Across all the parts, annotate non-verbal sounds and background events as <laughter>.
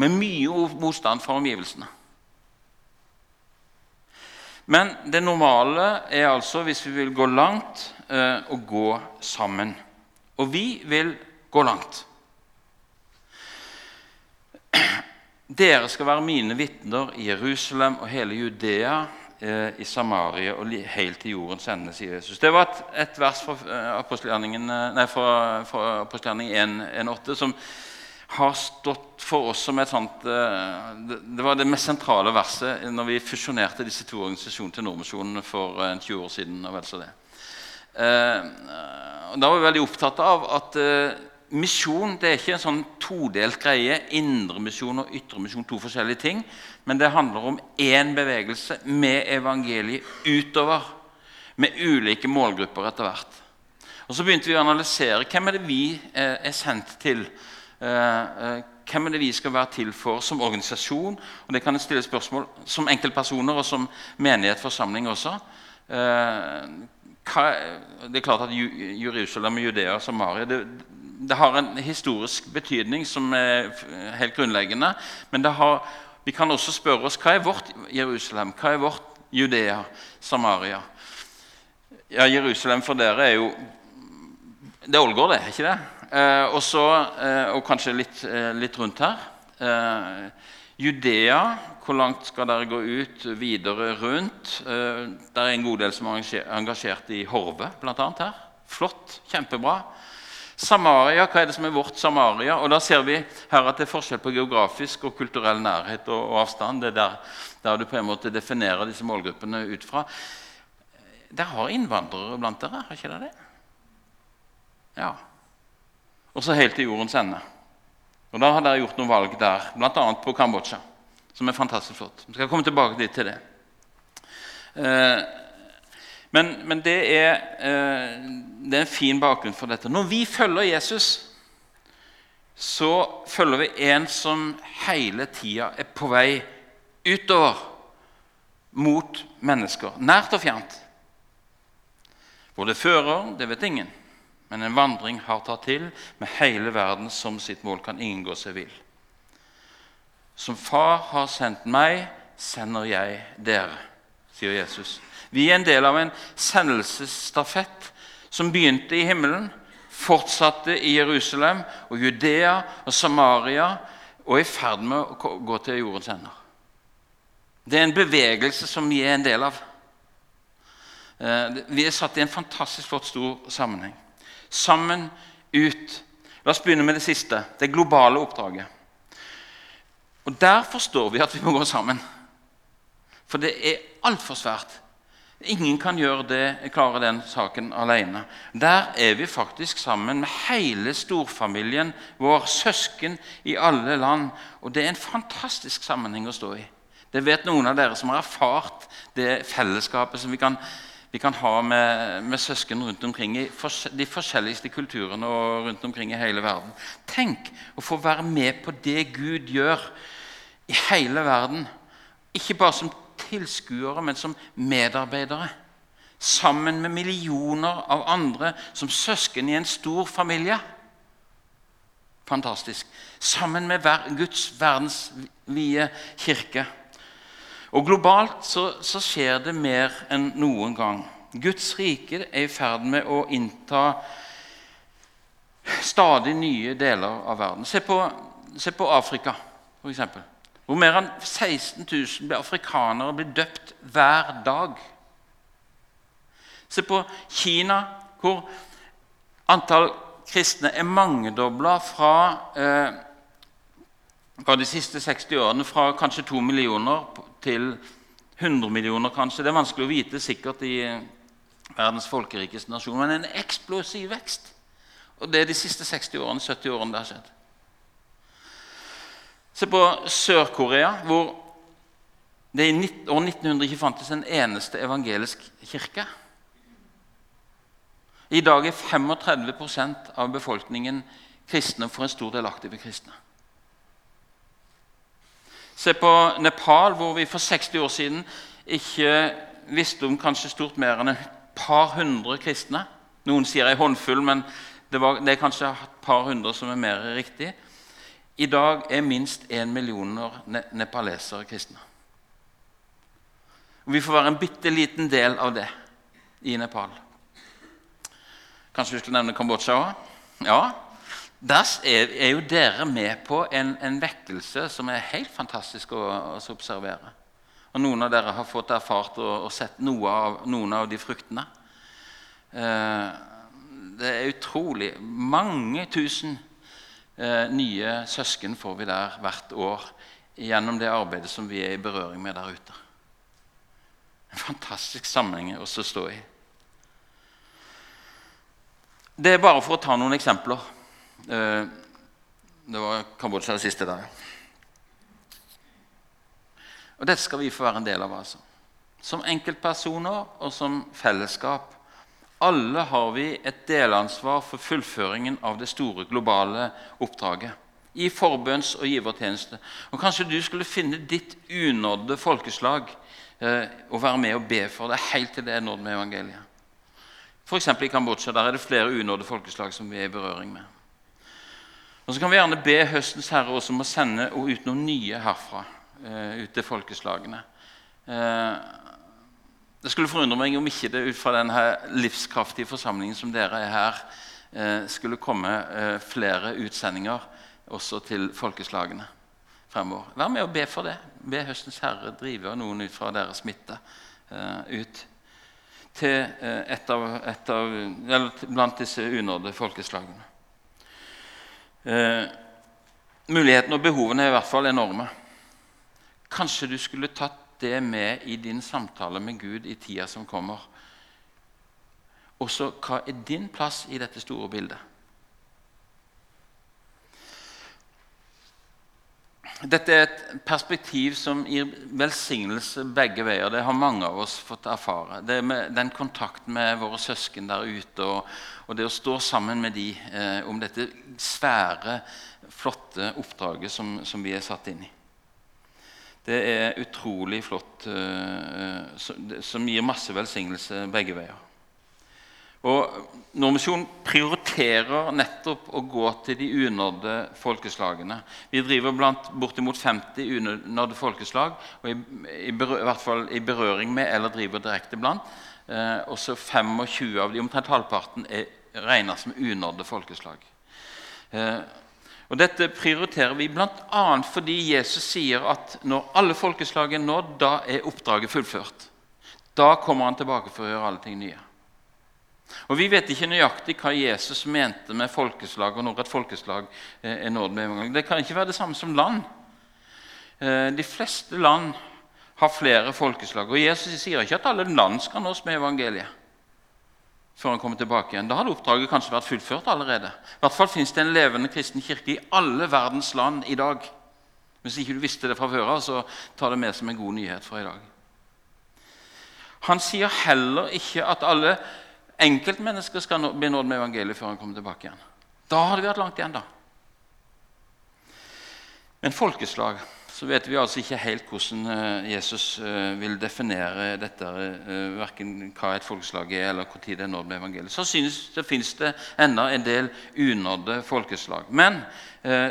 med mye motstand fra omgivelsene. Men det normale er altså, hvis vi vil gå langt, eh, å gå sammen. Og vi vil gå langt. Dere skal være mine vitner i Jerusalem og hele Judea, eh, i Samaria og helt til jordens ende, sier Jesus. Det var et, et vers fra eh, apostelgjerningen eh, 1,8 som har stått for oss som et sånt eh, Det var det mest sentrale verset når vi fusjonerte disse to organisasjonene til Nordmisjonen for 20 år siden. og vel så det. Da var vi veldig opptatt av at misjon det er ikke en sånn todelt greie. Indremisjon og ytremisjon, to forskjellige ting. Men det handler om én bevegelse med evangeliet utover. Med ulike målgrupper etter hvert. Og Så begynte vi å analysere hvem er det vi er sendt til Eh, eh, hvem er det vi skal være til for som organisasjon? Og det kan jeg stille spørsmål som enkeltpersoner og som menighet, også. Eh, det er klart at Jerusalem og Judea og Samaria det, det, har en historisk betydning som er helt grunnleggende. Men har, vi kan også spørre oss hva er vårt Jerusalem? Hva er vårt Judea, Samaria? Ja, Jerusalem for dere er jo Det er Ålgård, det, er ikke det? Eh, og, så, eh, og kanskje litt, eh, litt rundt her. Judea, hvor langt skal dere gå ut videre rundt? Det er en god del som er engasjert i Horve, bl.a. her. Flott. Kjempebra. Samaria, hva er det som er vårt Samaria? Og Da ser vi her at det er forskjell på geografisk og kulturell nærhet og, og avstand. Det er der, der, du på en måte definerer disse målgruppene ut fra. Dere har innvandrere blant dere, har ikke dere det? Ja og så helt til jordens ende. Og Da har dere gjort noen valg der, bl.a. på Kambodsja, som er fantastisk flott. Vi skal komme tilbake dit til det. Eh, men, men det, er, eh, det, er, en fin bakgrunn for dette. Når vi følger Jesus, så følger vi en som hele tida er på vei utover mot mennesker, nært og fjernt. Hvor det fører, det vet ingen men en vandring har tatt til. Med hele verden som sitt mål kan ingen gå seg vill. Som Far har sendt meg, sender jeg dere, sier Jesus. Vi er en del av en sendelsesstafett som begynte i himmelen, fortsatte i Jerusalem og Judea og Samaria og er i ferd med å gå til jordens ender. Det er en bevegelse som vi er en del av. Eh, vi er satt i en fantastisk flott, stor sammenheng sammen ut. La oss begynne med det siste, det globale oppdraget. Og Der forstår vi at vi må gå sammen. For det er altfor svært. Ingen kan gjøre det, klare den saken alene. Der er vi faktisk sammen med hele storfamilien vår, søsken i alle land. Og det er en fantastisk sammenheng å stå i. Det vet noen av dere som har erfart det fellesskapet som vi kan vi kan ha med, med, søsken rundt omkring i de forskjelligste kulturene og rundt omkring i hele verden. Tenk å få være med på det Gud gjør i hele verden. Ikke bare som tilskuere, men som medarbeidere. Sammen med millioner av andre som søsken i en stor familie. Fantastisk. Sammen med Guds verdensvide kirke. Og globalt så, så, skjer det mer enn noen gang. Guds rike er i ferd med å innta stadig nye deler av verden. Se på, se på Afrika, f.eks. Hvor mer enn 16 000 afrikanere blir døpt hver dag. Se på Kina, hvor antall kristne er mangedobla fra eh, de siste 60 årene fra kanskje to millioner til 100 millioner, kanskje. Det er vanskelig å vite sikkert i eh, verdens folkerikeste nasjon. Men en eksplosiv vekst. Og det er de siste 60 årene, 70 årene det har skjedd. Se på Sør-Korea, hvor det i år 1900 ikke fantes en eneste evangelisk kirke. I dag er 35% av befolkningen kristne, for en stor del aktive kristne. Se på Nepal, hvor vi for 60 år siden ikke visste om kanskje stort mer enn et par hundre kristne. Noen sier ei håndfull, men det, var, det, er kanskje et par hundre som er mer riktig. I dag er minst én millioner ne nepalesere kristne. Og Vi får være en bitte liten del av det i Nepal. Kanskje vi skulle nevne Kambodsja òg? Ja. Der er, er, jo dere med på en, en, vekkelse som er helt fantastisk å, å observere. Og Noen av dere har fått erfart og, og sett noe av, noen av de fruktene. Eh, det er utrolig. Mange tusen eh, nye søsken får vi der hvert år gjennom det arbeidet som vi er i berøring med der ute. En fantastisk sammenheng å stå i. Det er bare for å ta noen eksempler. Eh, det var Kambodsja det siste der. Og Dette skal vi få være en del av. altså. Som enkeltpersoner og som fellesskap. Alle har vi et delansvar for fullføringen av det store globale oppdraget. I forbønns- og givertjeneste. Og Kanskje du skulle finne ditt unådde folkeslag eh, og være med og be for det helt til det er nådd med evangeliet. F.eks. i Kambodsja der er det flere unådde folkeslag som vi er i berøring med. Og Så kan vi gjerne be høstens herre også om å sende ut noen nye herfra. Eh, ut til folkeslagene. Eh, det skulle forundre meg om ikke det ut fra denne livskraftige forsamlingen som dere er her, eh, skulle komme flere utsendinger også til folkeslagene fremover. Vær med og be for det. Be Høstens Herre drive noen ut fra deres smitte ut til et av, et av, blant disse unådde folkeslagene. Mulighetene og behovene er i hvert fall enorme. Kanskje du skulle tatt det med i din samtale med Gud i tida som kommer. Også hva er din plass i dette store bildet? Dette er et perspektiv som gir velsignelse begge veier. Det har mange av oss fått erfare. Det med den kontakten med våre søsken der ute og, og det å stå sammen med dem eh, om dette svære, flotte oppdraget som, som vi er satt inn i. Det er utrolig flott, eh, som gir masse velsignelse begge veier. Og Nordmisjonen prioriterer nettopp å gå til de unådde folkeslagene. Vi driver blant bortimot 50 unådde folkeslag, i, i, i, hvert fall i berøring med eller driver direkte blant. Eh, også 25 av de, omtrent halvparten, er regna som unådde folkeslag. Eh, og Dette prioriterer vi bl.a. fordi Jesus sier at når alle folkeslag er nådd, da er oppdraget fullført. Da kommer han tilbake for å gjøre alle ting nye. Og Vi vet ikke nøyaktig hva Jesus mente med folkeslag, og når et folkeslag eh, er nådd med en gang. Det kan ikke være det samme som land. Eh, de fleste land har flere folkeslag. Og Jesus sier ikke at alle land skal nås med evangeliet før han kommer tilbake igjen. Da hadde oppdraget kanskje vært fullført allerede. I hvert fall fins det en levende kristen kirke i alle verdens land i dag. Hvis ikke du visste det fra før av, så ta det med som en god nyhet for i dag. Han sier heller ikke at alle enkeltmennesker skal bli nådd med evangeliet før han kommer tilbake igjen. Da hadde vi hatt langt igjen, da. Men folkeslag så vet vi altså ikke helt hvordan eh, Jesus eh, vil definere dette, eh, verken hva et folkeslag er, eller når det er nådd med evangeliet. Så, fins det ennå en del unådde folkeslag. Men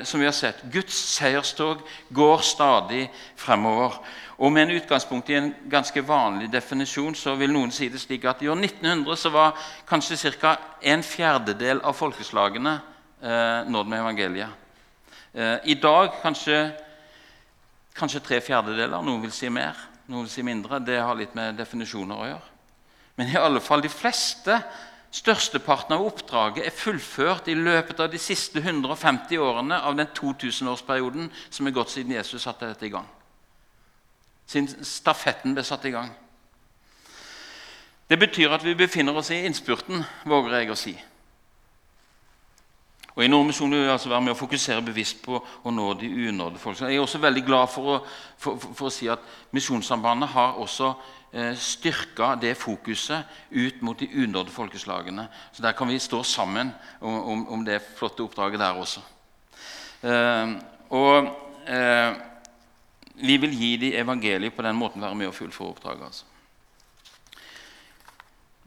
som vi har sett, Guds seierstog går stadig fremover. Og med en utgangspunkt i en ganske vanlig definisjon så vil noen si det slik at i år 1900 så var kanskje ca. en fjerdedel av folkeslagene nådd med evangeliet. I dag kanskje Kanskje tre fjerdedeler. Noen vil si mer, noen vil si mindre. Det har litt med definisjoner å gjøre. Men i alle fall de fleste, størsteparten av oppdraget, er fullført i løpet av de siste 150 årene av den 2000-årsperioden som er gått siden Jesus satte dette i gang. Siden stafetten ble satt i gang. Det betyr at vi befinner oss i innspurten, våger jeg å si. Og I Nordmisjonen vil vi altså være med å fokusere bevisst på å nå de unådde folk. Jeg er også veldig glad for å, for, for å si at Misjonssambandet har også eh, styrka det fokuset ut mot de unådde folkeslagene. Så Der kan vi stå sammen om, om, om det flotte oppdraget der også. Eh, og eh, vi vil gi de evangeliet på den måten være med å fullføre oppdraget. altså.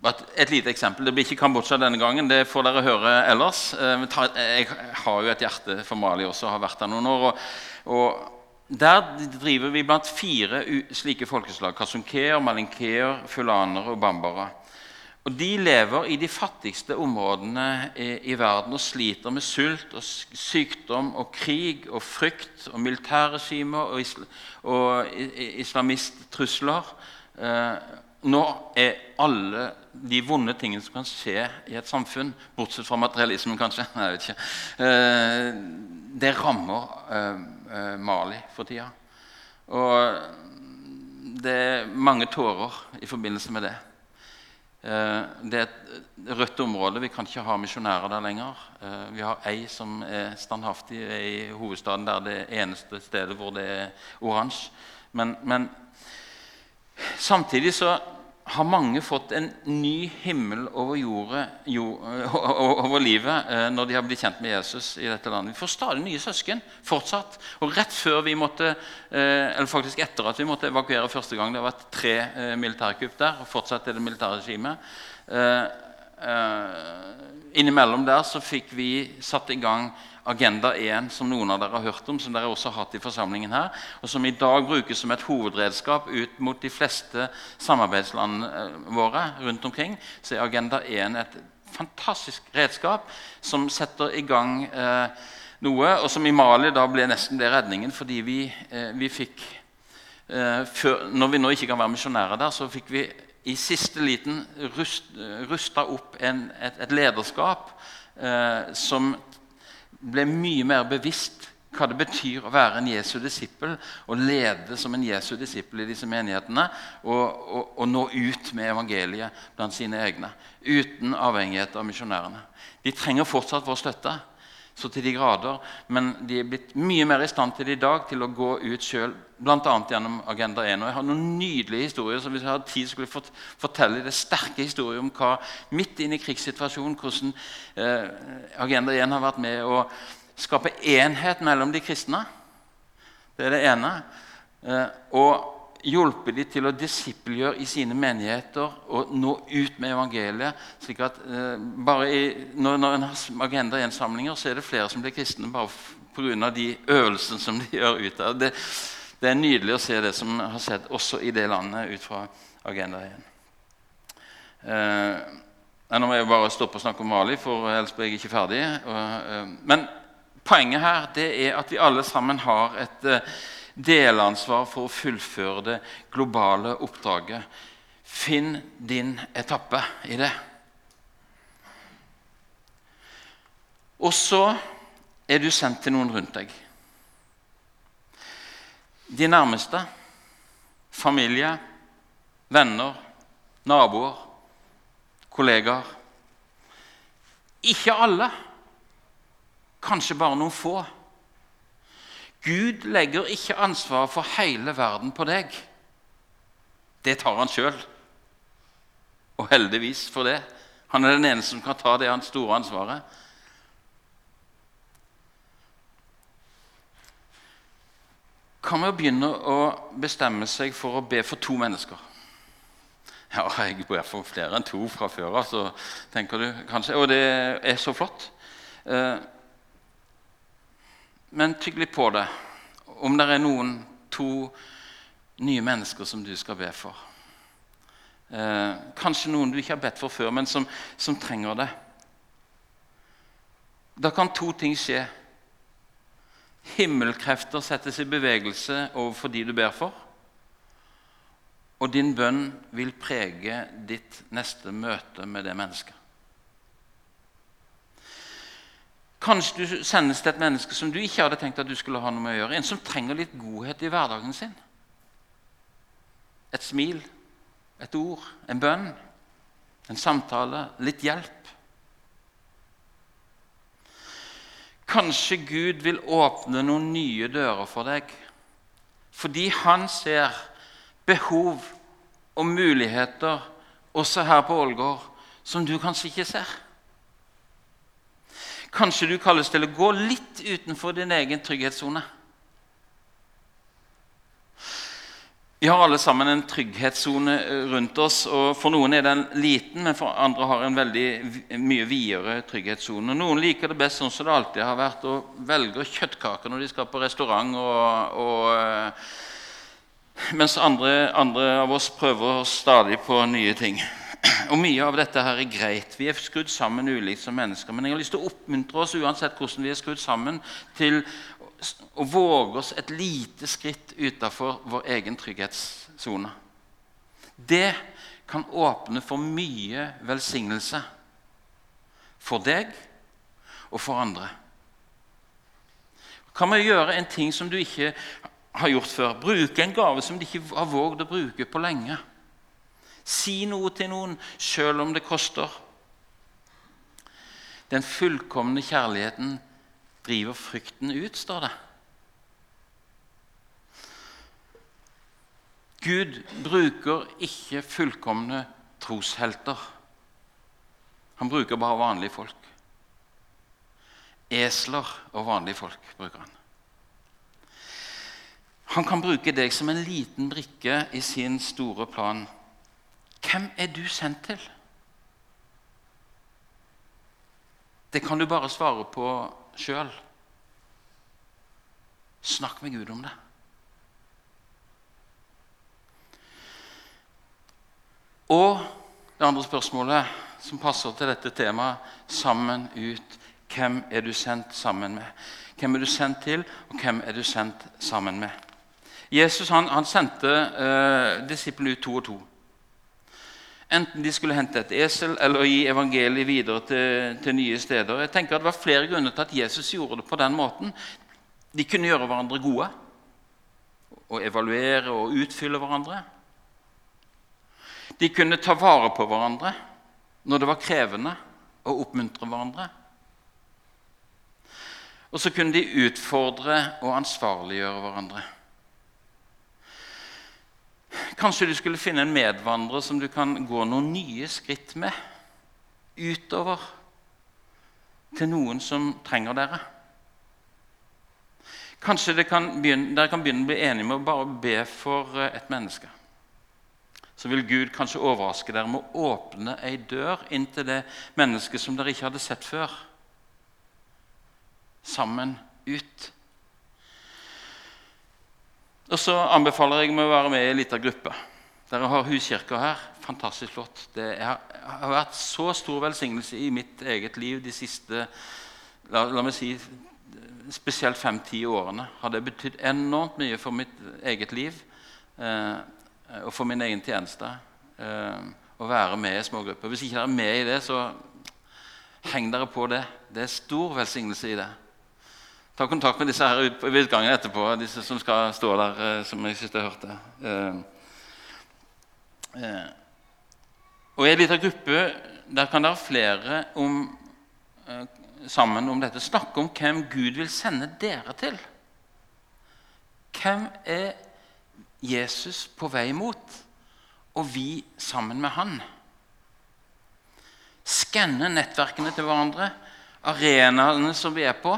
Et lite eksempel. Det blir ikke Kambodsja denne gangen. Det får dere høre ellers. Eh, jeg har jo et hjerte for Mali også, har vært der noen år. Og, og der driver vi blant fire slike folkeslag. Kasunkeer, malinkeer, fulaner og bambara. Og De lever i de fattigste områdene i, i, verden og sliter med sult og sykdom og krig og frykt og militærregimer og, isla, og islamisttrusler. Eh, nå er alle de vonde tingene som kan skje i et samfunn, bortsett fra materialismen, kanskje Nei, jeg vet ikke, eh, Det rammer eh, eh, Mali for tida. Og det er mange tårer i forbindelse med det. Det er et rødt område. Vi kan ikke ha misjonærer der lenger. Vi har ei som er standhaftig i hovedstaden, der det eneste stedet hvor det er oransje. Men, men samtidig så har mange fått en ny himmel over, jordet, jord, over livet eh, når de har blitt kjent med Jesus i dette landet. Vi får stadig nye søsken fortsatt. Og rett før vi måtte, eh, eller faktisk etter at vi måtte evakuere første gang Det har vært tre eh, militærkupp der, og fortsatt er det militærregimet. Innimellom der så fikk vi satt i gang Agenda 1, som noen av dere har hørt om, som dere også har hatt i forsamlingen her, og som i dag brukes som et hovedredskap ut mot de fleste samarbeidslandene våre rundt omkring, så er Agenda 1 et fantastisk redskap som setter i gang eh, noe, og som i Mali da ble nesten det redningen, fordi vi, eh, vi fikk eh, før, Når vi nå ikke kan være misjonærer der, så fikk vi i siste liten rust, rusta opp en, et, et, lederskap eh, som ble mye mer bevisst hva det betyr å være en Jesu disippel og lede som en Jesu disippel i disse menighetene og, og, og, nå ut med evangeliet blant sine egne. Uten avhengighet av misjonærene. De trenger fortsatt vår støtte, så til de grader, men de er blitt mye mer i stand til i dag til å gå ut sjøl, bl.a. gjennom Agenda 1. Og jeg har noen nydelige historier som hvis jeg hadde tid, skulle jeg fortelle det sterke historier om hva midt inne i krigssituasjonen, hvordan eh, Agenda 1 har vært med å skape enhet mellom de kristne. Det er det ene. Eh, og hjulpet de til å disippelgjøre i sine menigheter og nå ut med evangeliet. slik at eh, bare i, når, når en har Agenda 1-samlinger, så er det flere som blir kristne bare pga. de øvelsene som de <laughs> gjør ut av det. Det er nydelig å se det som har skjedd også i det landet ut fra Agenda 1. Eh, nå må jeg bare stoppe å snakke om Mali, for ellers blir jeg ikke ferdig. Og, eh, men poenget her det er at vi alle sammen har et eh, delansvar for å fullføre det globale oppdraget. Finn din etappe i det. Og så er du sendt til noen rundt deg. De nærmeste. Familie, venner, naboer, kollegaer. Ikke alle. Kanskje bare noen få. Gud legger ikke ansvaret for hele verden på deg. Det tar han sjøl. Og heldigvis for det. Han er den eneste som kan ta det store ansvaret. Kan vi begynne å bestemme seg for å be for to mennesker? Ja, jeg ber for flere enn to fra før av, så tenker du kanskje Og det er så flott. Eh, men tygg litt på det. Om det er noen to nye mennesker som du skal be for. Eh, kanskje noen du ikke har bedt for før, men som, som trenger det. Da kan to ting skje. Himmelkrefter settes i bevegelse overfor de du ber for. Og din bønn vil prege ditt neste møte med det mennesket. Kanskje du sendes til et menneske som du ikke hadde tenkt at du skulle ha noe med å gjøre. En som trenger litt godhet i hverdagen sin. Et smil, et ord, en bønn, en samtale, litt hjelp. Kanskje Gud vil åpne noen nye dører for deg fordi han ser behov og muligheter også her på Ålgård som du kanskje ikke ser. Kanskje du kalles til å gå litt utenfor din egen trygghetssone. Vi har alle sammen en trygghetssone eh, rundt oss. og For noen er den liten, men for andre har en veldig mye videre trygghetssone. Noen liker det best sånn som det alltid har vært, og velger kjøttkaker når de skal på restaurant. Og, og, eh, mens andre, andre, av oss prøver stadig på nye ting. Og Mye av dette her er greit. Vi er skrudd sammen ulikt som mennesker. Men jeg har lyst til å oppmuntre oss uansett hvordan vi er skrudd sammen, til å våge oss et lite skritt utafor vår egen trygghetssone. Det kan åpne for mye velsignelse for deg og for andre. Kan vi gjøre en ting som du ikke har gjort før? Bruke en gave som du ikke har våget å bruke på lenge? Si noe til noen sjøl om det koster. Den fullkomne kjærligheten driver frykten ut, står det. Gud bruker ikke fullkomne troshelter. Han bruker bare vanlige folk. Esler og vanlige folk bruker han. Han kan bruke deg som en liten brikke i sin store plan. Hvem er du sendt til? Det kan du bare svare på sjøl. Snakk med Gud om det. Og det andre spørsmålet som passer til dette temaet sammen ut. Hvem er du sendt sammen med? Hvem er du sendt til, og hvem er du sendt sammen med? Jesus han, han sendte eh, disiplene ut to og to. Enten de skulle hente et esel eller gi evangeliet videre til, til, nye steder. Jeg tenker at Det var flere grunner til at Jesus gjorde det på den måten. De kunne gjøre hverandre gode og evaluere og utfylle hverandre. De kunne ta vare på hverandre når det var krevende, og oppmuntre hverandre. Og så kunne de utfordre og ansvarliggjøre hverandre. Kanskje du skulle finne en medvandrer som du kan gå noen nye skritt med utover til noen som trenger dere. Kanskje dere kan begynne, dere kan begynne å bli enige med å bare be for eh, et menneske. Så vil Gud kanskje overraske dere med å åpne ei dør inn til det mennesket som dere ikke hadde sett før. Sammen ut. Og så anbefaler jeg meg å være med i en liten gruppe. Dere har huskirka her. Fantastisk flott. Det har vært så stor velsignelse i mitt eget liv de siste la, la meg si, spesielt fem-ti årene. Har det betydd enormt mye for mitt eget liv eh, og for min egen tjeneste eh, å være med i smågrupper. Hvis ikke dere er med i det, så heng dere på det. Det er stor velsignelse i det. Ta kontakt med disse her ved utgangen etterpå, disse som skal stå der, eh, som jeg syns jeg hørte. Eh, eh, og I en liten gruppe der kan dere flere om, sammen om dette snakke om hvem Gud vil sende dere til. Hvem er Jesus på vei mot, og vi sammen med han? Skanne nettverkene til hverandre, arenaene som vi er på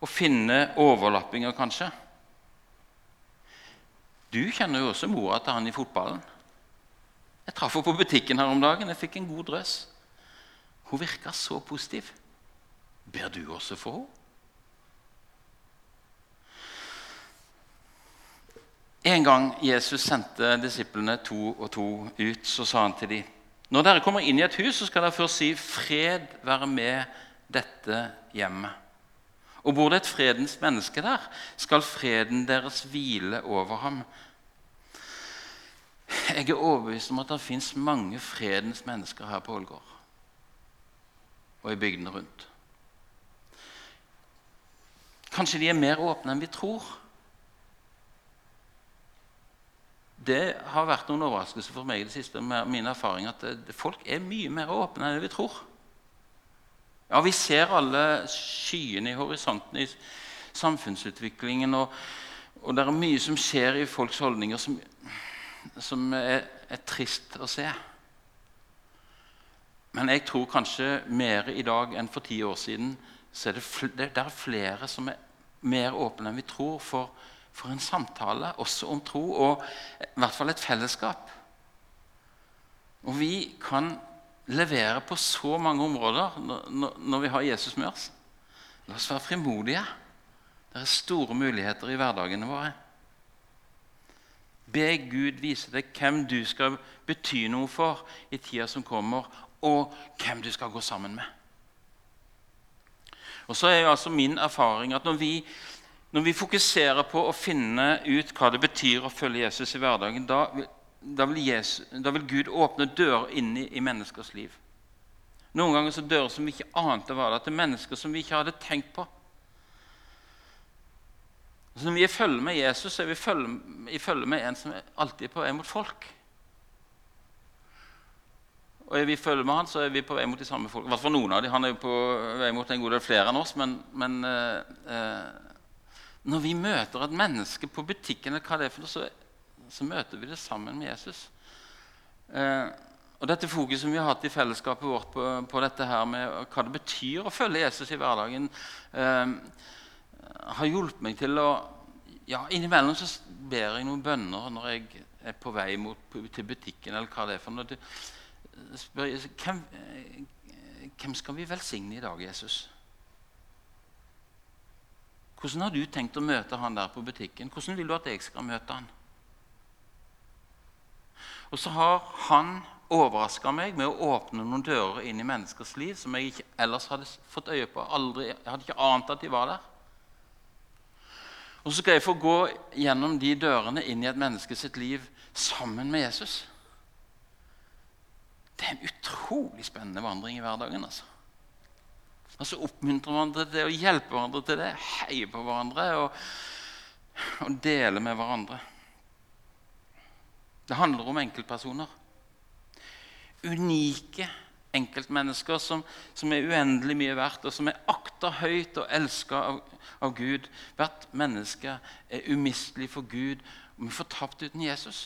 å finne overlappinger, kanskje. Du kjenner jo også mora til han i fotballen. Jeg traff henne på butikken her om dagen. Jeg fikk en god drøss. Hun virka så positiv. Ber du også for henne? En gang Jesus sendte disiplene to og to ut, så sa han til dem når dere kommer inn i et hus, så skal dere først si 'Fred være med dette hjemmet'. Og bor det et fredens menneske der, skal freden deres hvile over ham. Jeg er overbevist om at det fins mange fredens mennesker her på Ålgård og i bygdene rundt. Kanskje de er mer åpne enn vi tror. Det har vært noen overraskelser for meg i det siste med min erfaring at folk er mye mer åpne enn vi tror. Ja, vi ser alle skyene i horisonten i samfunnsutviklingen. Og, og det er mye som skjer i folks holdninger som, som er, er, trist å se. Men jeg tror kanskje mer i dag enn for ti år siden så er det, det, det er flere som er mer åpne enn vi tror for for en samtale også om tro, og i hvert fall et fellesskap. Og vi kan levere på så mange områder når vi har Jesus med oss. La oss være frimodige. Det er store muligheter i hverdagene våre. Be Gud vise deg hvem du skal bety noe for i tida som kommer, og hvem du skal gå sammen med. Og så er jo altså Min erfaring at når vi, når vi, fokuserer på å finne ut hva det betyr å følge Jesus i hverdagen, da, da, vil, Jesus, da vil, Gud åpne dører inn i, i, menneskers liv. Noen ganger så dører som vi ikke ante var der, til mennesker som vi ikke hadde tenkt på. Så når vi er følge med Jesus, så er vi i følge med en som alltid er på vei mot folk. Og er vi følger med han, så er vi på vei mot de samme folk. I hvert fall noen av dem. Han er jo på vei mot en god del flere enn oss. Men, men eh, eh, når vi møter et menneske på butikken, eller hva det er for noe, så, så møter vi det sammen med Jesus. Eh, og dette fokuset som vi har hatt i fellesskapet vårt på, på, dette her med hva det betyr å følge Jesus i hverdagen, eh, har hjulpet meg til å ja, Innimellom så ber jeg noen bønner når jeg er på vei mot, til butikken. eller hva det er for noe spør jeg, hvem, hvem skal vi velsigne i dag, Jesus? Hvordan har du tenkt å møte han der på butikken? Hvordan vil du at jeg skal møte han? Og så har han overraska meg med å åpne noen dører inn i menneskers liv som jeg ikke ellers hadde fått øye på. Aldri, jeg hadde ikke ant at de var der. Og så skal jeg få gå gjennom de dørene inn i et menneske sitt liv sammen med Jesus. Det er en utrolig spennende vandring i hverdagen. altså. Og så oppmuntrer hverandre til det, og hjelper hverandre til det, heier på hverandre og, og deler med hverandre. Det handler om enkeltpersoner. Unike enkeltmennesker som, som, er uendelig mye verdt, og som er akta høyt og elska av, av, Gud. Hvert menneske er umistelig for Gud, og vi får tapt uten Jesus.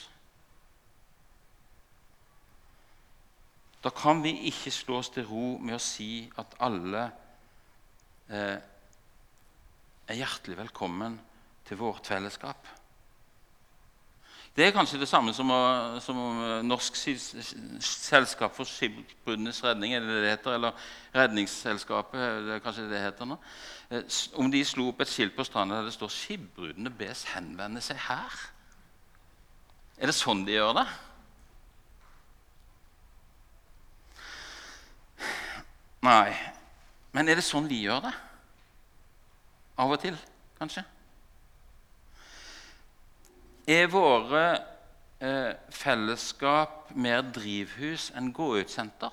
Da kan vi ikke slå oss til ro med å si at alle eh, er hjertelig velkommen til vårt fellesskap. Det er kanskje det samme som, som Norsk selskap for skipbruddenes redning, eller, heter, eller Redningsselskapet, det kanskje det det heter nå. Eh, om de slo opp et skilt på stranda der det står 'Skipbruddene bes henvende seg her'. Er det sånn de gjør det? Nei. Men er det sånn vi gjør det? Av og til, kanskje? Er våre eh, fellesskap mer drivhus enn gå-ut-senter?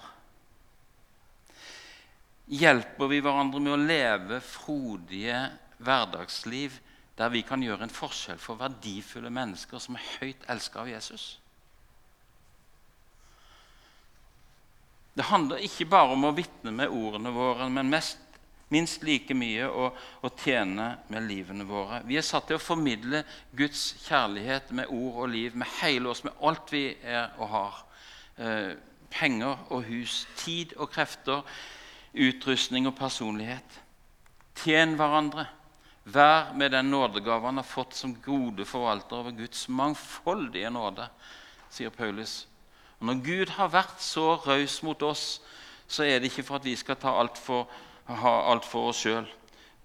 Hjelper vi hverandre med å leve frodige hverdagsliv der vi kan gjøre en forskjell for verdifulle mennesker som er høyt elska av Jesus? Det handler ikke bare om å vitne med ordene våre, men mest, minst like mye å, å, tjene med livene våre. Vi er satt til å formidle Guds kjærlighet med ord og liv, med hele oss, med alt vi er og har. Eh, penger og hus, tid og krefter, utrustning og personlighet. Tjen hverandre. Vær med den nådegave han har fått som gode forvalter over Guds mangfoldige nåde, sier Paulus og Når Gud har vært så raus mot oss, så er det ikke for at vi skal ta alt ha alt for oss sjøl.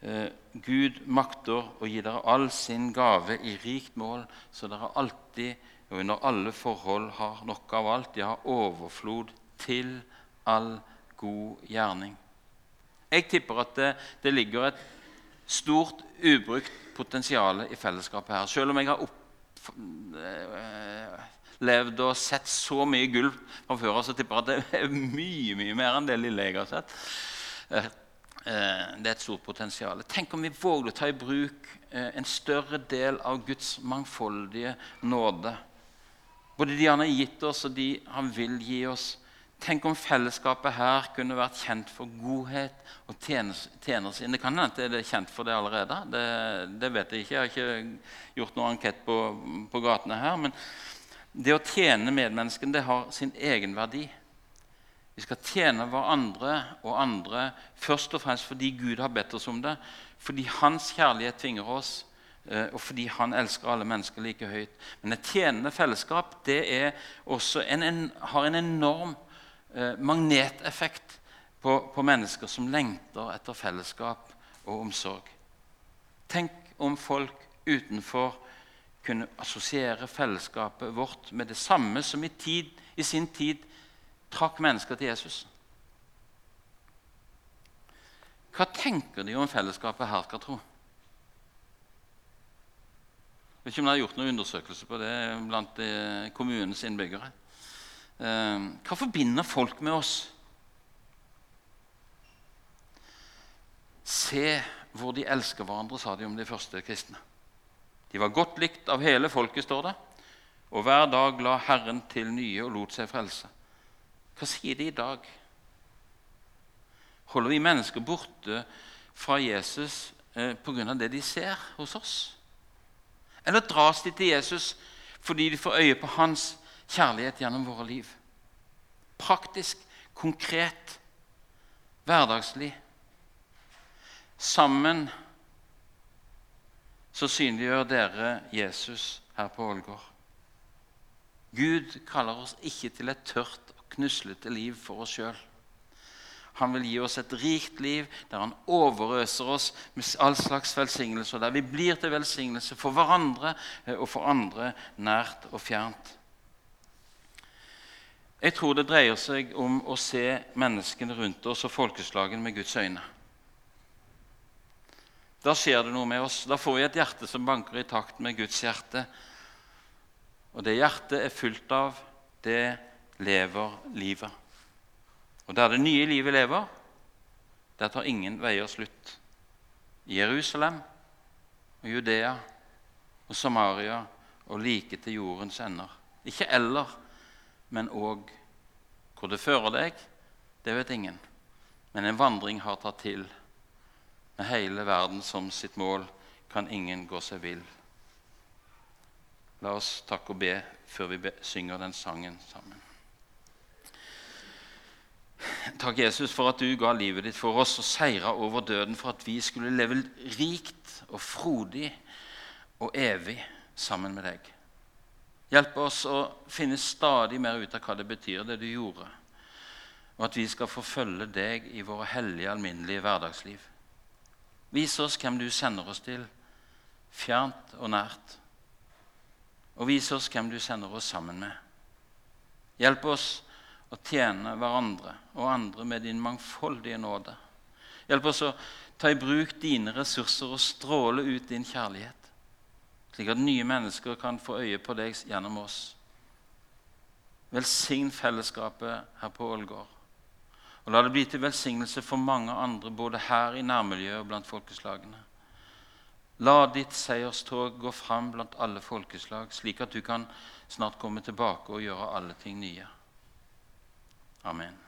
Eh, Gud makter å gi dere all sin gave i rikt mål, så dere alltid og under alle forhold har nok av alt. Har overflod til all god gjerning. Jeg tipper at det, det ligger et stort ubrukt potensial i fellesskapet her. Selv om jeg har opplevd og sett så mye gull fra før så tipper jeg at det er mye mye mer enn det lille jeg har sett. Eh, det er et stort potensial. Tenk om vi vågde å ta i bruk eh, en større del av Guds mangfoldige nåde. Både de han har gitt oss, og de han vil gi oss. Tenk om fellesskapet her kunne vært kjent for godhet og tjener sin. Det kan hende det er kjent for det allerede. Det, det, vet jeg ikke. Jeg har ikke gjort noen ankett på, på gatene her. men det å tjene medmenneskene det har sin egen verdi. Vi skal tjene hverandre og andre først og fremst fordi Gud har bedt oss om det. Fordi Hans kjærlighet tvinger oss eh, og fordi han elsker alle mennesker like høyt. Men et tjenende fellesskap det en, en, har en enorm eh, magneteffekt på, på mennesker som lengter etter fellesskap og omsorg. Tenk om folk utenfor kunne assosiere fellesskapet vårt med det samme som i, tid, i sin tid trakk mennesker til Jesus. Hva tenker de om fellesskapet her, skal tro? Jeg vet ikke om dere har gjort noen undersøkelse på det blant eh, kommunens innbyggere. Eh, hva forbinder folk med oss? Se hvor de elsker hverandre, sa de om de første kristne. De var godt likt av hele folket, står det, og hver dag la Herren til nye og lot seg frelse. Hva sier de i dag? Holder vi mennesker borte fra Jesus eh, pga. det de ser hos oss? Eller dras de til Jesus fordi de får øye på hans kjærlighet gjennom våre liv? Praktisk, konkret, hverdagslig. Sammen så synliggjør dere Jesus her på Ålgård. Gud kaller oss ikke til et tørt knuslete liv for oss sjøl. Han vil gi oss et rikt liv der han overøser oss med all slags velsignelse, der vi blir til velsignelse for hverandre eh, og for andre nært og fjernt. Jeg tror det dreier seg om å se menneskene rundt oss og folkeslagene med Guds øyne. Da skjer det noe med oss. Da får vi et hjerte som banker i takt med Guds hjerte. Og det hjertet er fullt av, det lever livet. Og der det nye livet lever, der tar ingen veier slutt. I Jerusalem og Judea og Samaria og like til jordens ender. Ikke eller, men òg. Hvor det fører deg, det vet ingen. Men en vandring har tatt til. Med hele verden som sitt mål kan ingen gå seg vill. La oss takke og be før vi synger den sangen sammen. Takk, Jesus, for at du ga livet ditt for oss og seira over døden for at vi skulle leve rikt og frodig og evig sammen med deg. Hjelp oss å finne stadig mer ut av hva det betyr, det du gjorde, og at vi skal forfølge deg i våre hellige, alminnelige hverdagsliv. Vis oss hvem du sender oss til, fjernt og nært. Og vis oss hvem du sender oss sammen med. Hjelp oss og tjene hverandre og andre med din mangfoldige nåde. Hjelp oss å ta i bruk dine ressurser og stråle ut din kjærlighet, slik at nye mennesker kan få øye på deg gjennom oss. Velsign fellesskapet her på Ålgård. Og la det bli til velsignelse for mange andre, både her i nærmiljøet og blant folkeslagene. La ditt seierstog gå fram blant alle folkeslag, slik at du kan snart komme tilbake og gjøre alle ting nye. Amen.